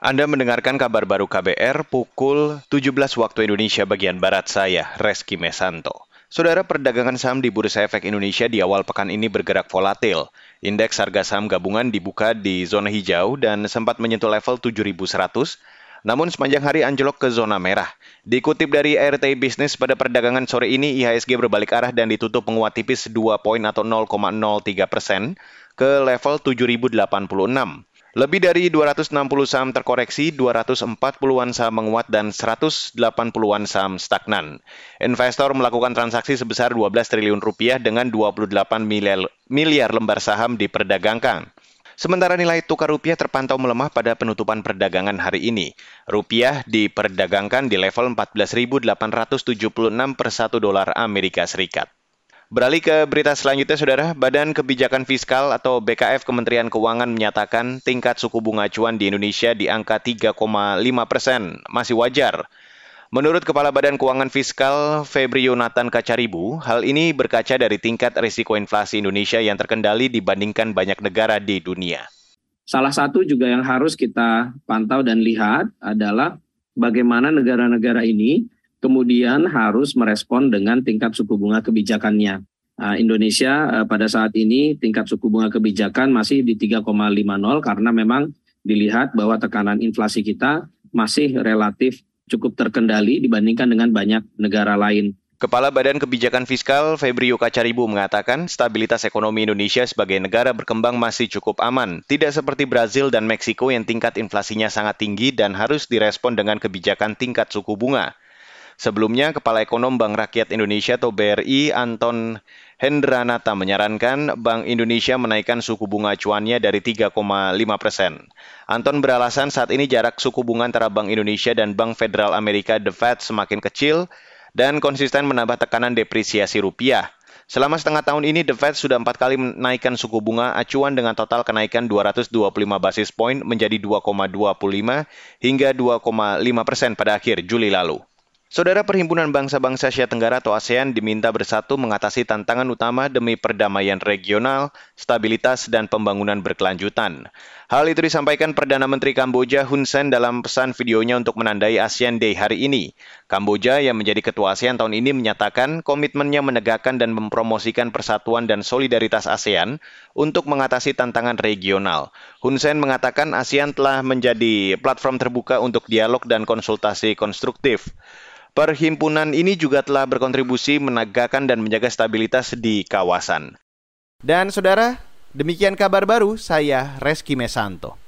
Anda mendengarkan kabar baru KBR pukul 17 waktu Indonesia bagian Barat saya, Reski Mesanto. Saudara perdagangan saham di Bursa Efek Indonesia di awal pekan ini bergerak volatil. Indeks harga saham gabungan dibuka di zona hijau dan sempat menyentuh level 7.100, namun sepanjang hari anjlok ke zona merah. Dikutip dari RT Business pada perdagangan sore ini, IHSG berbalik arah dan ditutup menguat tipis 2 poin atau 0,03 persen ke level 7.086. Lebih dari 260 saham terkoreksi, 240-an saham menguat dan 180-an saham stagnan. Investor melakukan transaksi sebesar 12 triliun rupiah dengan 28 miliar, miliar lembar saham diperdagangkan. Sementara nilai tukar rupiah terpantau melemah pada penutupan perdagangan hari ini. Rupiah diperdagangkan di level 14.876 per 1 dolar Amerika Serikat. Beralih ke berita selanjutnya, Saudara. Badan Kebijakan Fiskal atau BKF Kementerian Keuangan menyatakan tingkat suku bunga acuan di Indonesia di angka 3,5 persen, masih wajar. Menurut Kepala Badan Keuangan Fiskal Febri Yonatan Kacaribu, hal ini berkaca dari tingkat risiko inflasi Indonesia yang terkendali dibandingkan banyak negara di dunia. Salah satu juga yang harus kita pantau dan lihat adalah bagaimana negara-negara ini kemudian harus merespon dengan tingkat suku bunga kebijakannya. Uh, Indonesia uh, pada saat ini tingkat suku bunga kebijakan masih di 3,50 karena memang dilihat bahwa tekanan inflasi kita masih relatif cukup terkendali dibandingkan dengan banyak negara lain. Kepala Badan Kebijakan Fiskal Febrio Kacaribu mengatakan stabilitas ekonomi Indonesia sebagai negara berkembang masih cukup aman, tidak seperti Brazil dan Meksiko yang tingkat inflasinya sangat tinggi dan harus direspon dengan kebijakan tingkat suku bunga. Sebelumnya, Kepala Ekonom Bank Rakyat Indonesia atau BRI Anton Hendranata menyarankan Bank Indonesia menaikkan suku bunga acuannya dari 3,5 persen. Anton beralasan saat ini jarak suku bunga antara Bank Indonesia dan Bank Federal Amerika The Fed semakin kecil dan konsisten menambah tekanan depresiasi rupiah. Selama setengah tahun ini, The Fed sudah empat kali menaikkan suku bunga acuan dengan total kenaikan 225 basis point menjadi 2,25 hingga 2,5 persen pada akhir Juli lalu. Saudara Perhimpunan Bangsa-Bangsa Asia Tenggara atau ASEAN diminta bersatu mengatasi tantangan utama demi perdamaian regional, stabilitas, dan pembangunan berkelanjutan. Hal itu disampaikan Perdana Menteri Kamboja Hun Sen dalam pesan videonya untuk menandai ASEAN Day hari ini. Kamboja yang menjadi ketua ASEAN tahun ini menyatakan komitmennya menegakkan dan mempromosikan persatuan dan solidaritas ASEAN untuk mengatasi tantangan regional. Hun Sen mengatakan ASEAN telah menjadi platform terbuka untuk dialog dan konsultasi konstruktif. Perhimpunan ini juga telah berkontribusi menegakkan dan menjaga stabilitas di kawasan. Dan saudara, demikian kabar baru saya Reski Mesanto.